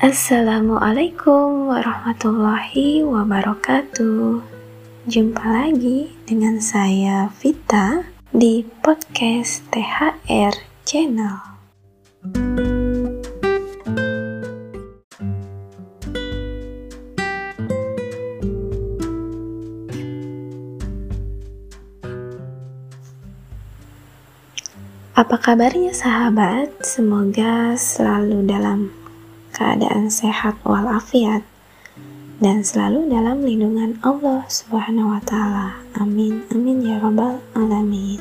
Assalamualaikum warahmatullahi wabarakatuh. Jumpa lagi dengan saya Vita di podcast THR Channel. Apa kabarnya sahabat? Semoga selalu dalam keadaan sehat walafiat dan selalu dalam lindungan Allah Subhanahu wa taala. Amin. Amin ya rabbal alamin.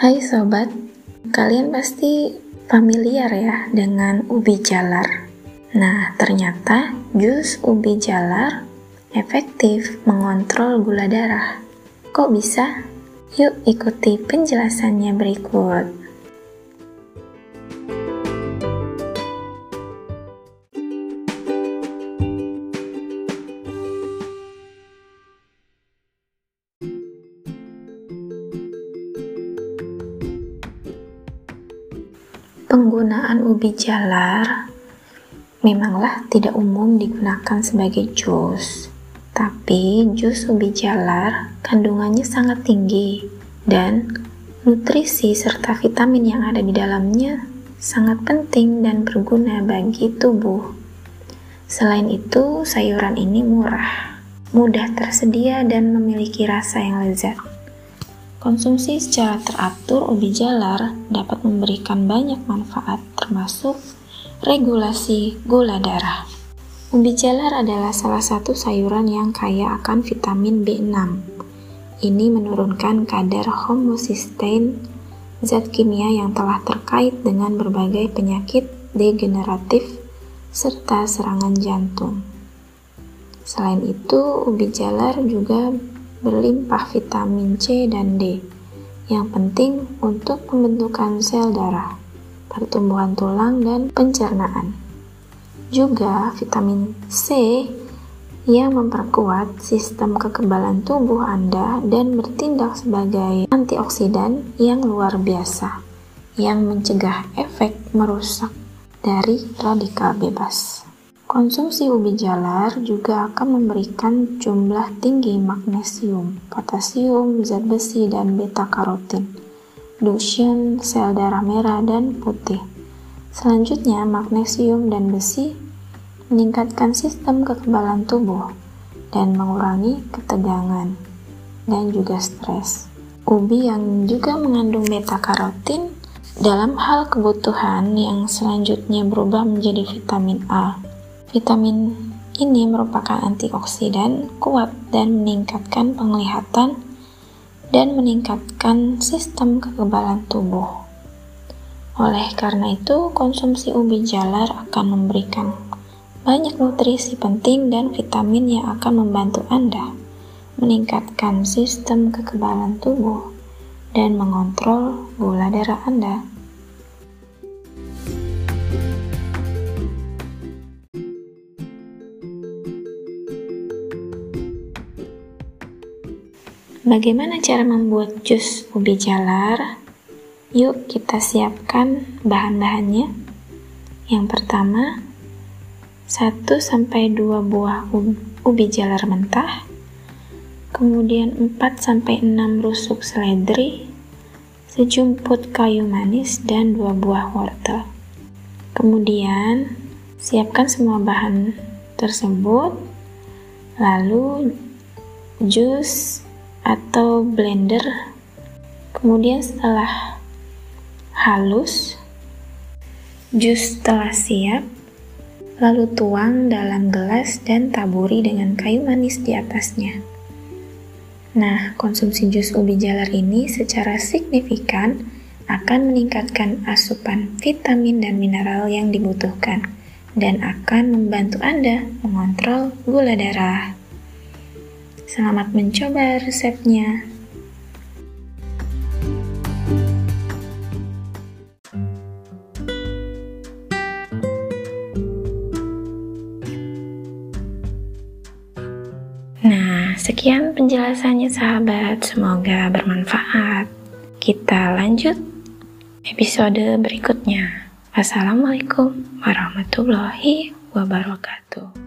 Hai sobat, kalian pasti familiar ya dengan ubi jalar. Nah, ternyata jus ubi jalar efektif mengontrol gula darah. Kok bisa? Yuk ikuti penjelasannya berikut. Penggunaan ubi jalar memanglah tidak umum digunakan sebagai jus tapi jus ubi jalar kandungannya sangat tinggi dan nutrisi serta vitamin yang ada di dalamnya sangat penting dan berguna bagi tubuh. Selain itu, sayuran ini murah, mudah tersedia dan memiliki rasa yang lezat. Konsumsi secara teratur ubi jalar dapat memberikan banyak manfaat termasuk regulasi gula darah. Ubi jalar adalah salah satu sayuran yang kaya akan vitamin B6. Ini menurunkan kadar homocysteine, zat kimia yang telah terkait dengan berbagai penyakit degeneratif serta serangan jantung. Selain itu, ubi jalar juga berlimpah vitamin C dan D yang penting untuk pembentukan sel darah, pertumbuhan tulang, dan pencernaan juga vitamin C yang memperkuat sistem kekebalan tubuh Anda dan bertindak sebagai antioksidan yang luar biasa yang mencegah efek merusak dari radikal bebas. Konsumsi ubi jalar juga akan memberikan jumlah tinggi magnesium, potasium, zat besi, dan beta karotin, duction, sel darah merah, dan putih. Selanjutnya, magnesium dan besi meningkatkan sistem kekebalan tubuh dan mengurangi ketegangan dan juga stres. Ubi yang juga mengandung beta karotin dalam hal kebutuhan yang selanjutnya berubah menjadi vitamin A. Vitamin ini merupakan antioksidan kuat dan meningkatkan penglihatan dan meningkatkan sistem kekebalan tubuh. Oleh karena itu, konsumsi ubi jalar akan memberikan banyak nutrisi penting dan vitamin yang akan membantu Anda meningkatkan sistem kekebalan tubuh dan mengontrol gula darah Anda. Bagaimana cara membuat jus ubi jalar? Yuk kita siapkan bahan-bahannya. Yang pertama, 1 sampai 2 buah ubi jalar mentah. Kemudian 4 sampai 6 rusuk seledri, sejumput kayu manis dan 2 buah wortel. Kemudian siapkan semua bahan tersebut. Lalu jus atau blender. Kemudian setelah halus. Jus telah siap, lalu tuang dalam gelas dan taburi dengan kayu manis di atasnya. Nah, konsumsi jus ubi jalar ini secara signifikan akan meningkatkan asupan vitamin dan mineral yang dibutuhkan dan akan membantu Anda mengontrol gula darah. Selamat mencoba resepnya. Nah, sekian penjelasannya sahabat, semoga bermanfaat. Kita lanjut episode berikutnya. Assalamualaikum warahmatullahi wabarakatuh.